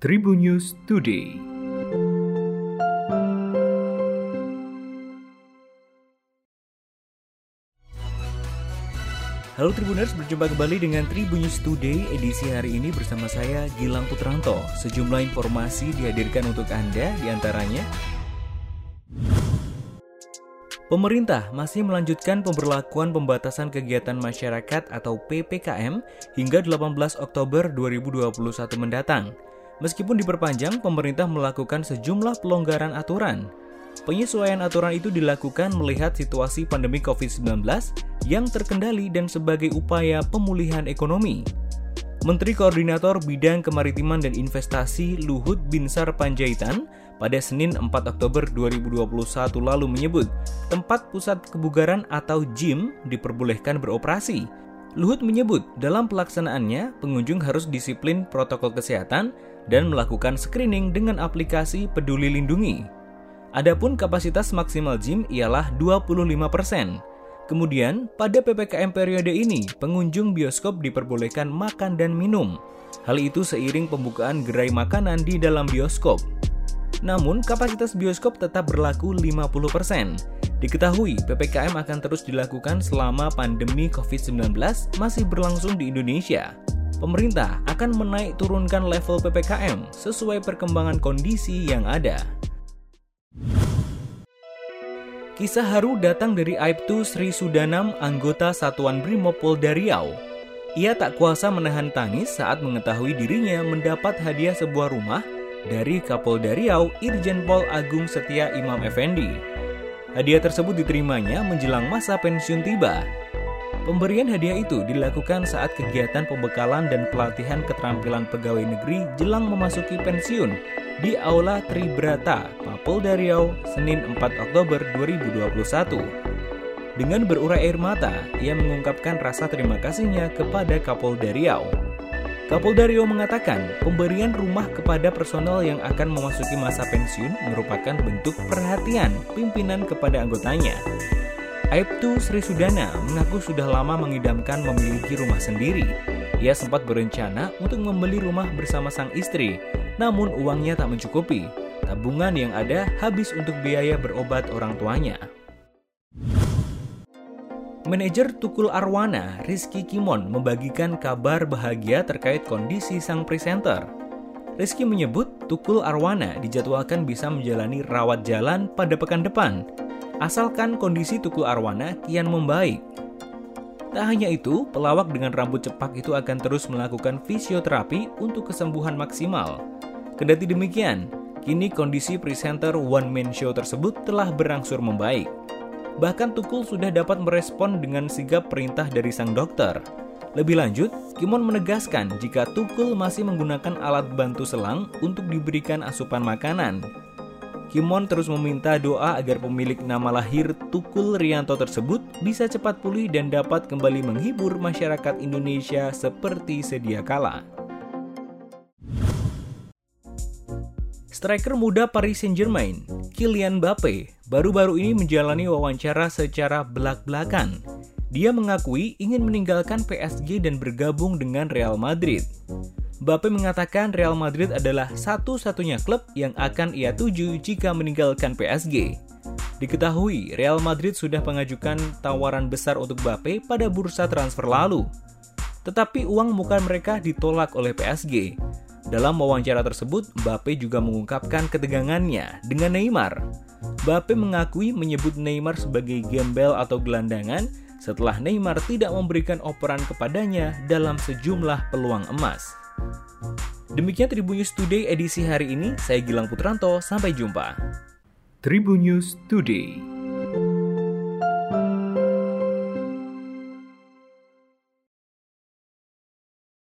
Tribun News Today. Halo Tribuners, berjumpa kembali dengan Tribun News Today edisi hari ini bersama saya Gilang Putranto. Sejumlah informasi dihadirkan untuk Anda di antaranya Pemerintah masih melanjutkan pemberlakuan pembatasan kegiatan masyarakat atau PPKM hingga 18 Oktober 2021 mendatang. Meskipun diperpanjang, pemerintah melakukan sejumlah pelonggaran aturan. Penyesuaian aturan itu dilakukan melihat situasi pandemi COVID-19 yang terkendali dan sebagai upaya pemulihan ekonomi. Menteri Koordinator Bidang Kemaritiman dan Investasi Luhut Binsar Panjaitan pada Senin 4 Oktober 2021 lalu menyebut tempat pusat kebugaran atau gym diperbolehkan beroperasi. Luhut menyebut dalam pelaksanaannya pengunjung harus disiplin protokol kesehatan dan melakukan screening dengan aplikasi Peduli Lindungi. Adapun kapasitas maksimal gym ialah 25%. Kemudian, pada PPKM periode ini, pengunjung bioskop diperbolehkan makan dan minum. Hal itu seiring pembukaan gerai makanan di dalam bioskop. Namun, kapasitas bioskop tetap berlaku 50%. Diketahui, PPKM akan terus dilakukan selama pandemi COVID-19 masih berlangsung di Indonesia pemerintah akan menaik turunkan level PPKM sesuai perkembangan kondisi yang ada. Kisah haru datang dari Aibtu Sri Sudanam, anggota Satuan Brimopolda Riau. Ia tak kuasa menahan tangis saat mengetahui dirinya mendapat hadiah sebuah rumah dari Kapolda Riau Irjen Pol Agung Setia Imam Effendi. Hadiah tersebut diterimanya menjelang masa pensiun tiba Pemberian hadiah itu dilakukan saat kegiatan pembekalan dan pelatihan keterampilan pegawai negeri jelang memasuki pensiun di Aula Tribrata, Mapolda Riau, Senin 4 Oktober 2021. Dengan berurai air mata, ia mengungkapkan rasa terima kasihnya kepada Kapolda Riau. Kapolda Riau mengatakan pemberian rumah kepada personel yang akan memasuki masa pensiun merupakan bentuk perhatian pimpinan kepada anggotanya Aibtu Sri Sudana mengaku sudah lama mengidamkan memiliki rumah sendiri. Ia sempat berencana untuk membeli rumah bersama sang istri, namun uangnya tak mencukupi. Tabungan yang ada habis untuk biaya berobat orang tuanya. Manajer Tukul Arwana, Rizky Kimon, membagikan kabar bahagia terkait kondisi sang presenter. Rizky menyebut Tukul Arwana dijadwalkan bisa menjalani rawat jalan pada pekan depan asalkan kondisi Tukul Arwana kian membaik. Tak hanya itu, pelawak dengan rambut cepak itu akan terus melakukan fisioterapi untuk kesembuhan maksimal. Kendati demikian, kini kondisi presenter One Man Show tersebut telah berangsur membaik. Bahkan Tukul sudah dapat merespon dengan sigap perintah dari sang dokter. Lebih lanjut, Kimon menegaskan jika Tukul masih menggunakan alat bantu selang untuk diberikan asupan makanan, Kimon terus meminta doa agar pemilik nama lahir Tukul Rianto tersebut bisa cepat pulih dan dapat kembali menghibur masyarakat Indonesia seperti sedia kala. Striker muda Paris Saint-Germain, Kylian Mbappe, baru-baru ini menjalani wawancara secara belak-belakan. Dia mengakui ingin meninggalkan PSG dan bergabung dengan Real Madrid. Mbappe mengatakan Real Madrid adalah satu-satunya klub yang akan ia tuju jika meninggalkan PSG. Diketahui, Real Madrid sudah mengajukan tawaran besar untuk Mbappe pada bursa transfer lalu. Tetapi uang muka mereka ditolak oleh PSG. Dalam wawancara tersebut, Mbappe juga mengungkapkan ketegangannya dengan Neymar. Mbappe mengakui menyebut Neymar sebagai gembel atau gelandangan setelah Neymar tidak memberikan operan kepadanya dalam sejumlah peluang emas. Demikian Tribun News Today edisi hari ini. Saya Gilang Putranto, sampai jumpa. Tribun News Today.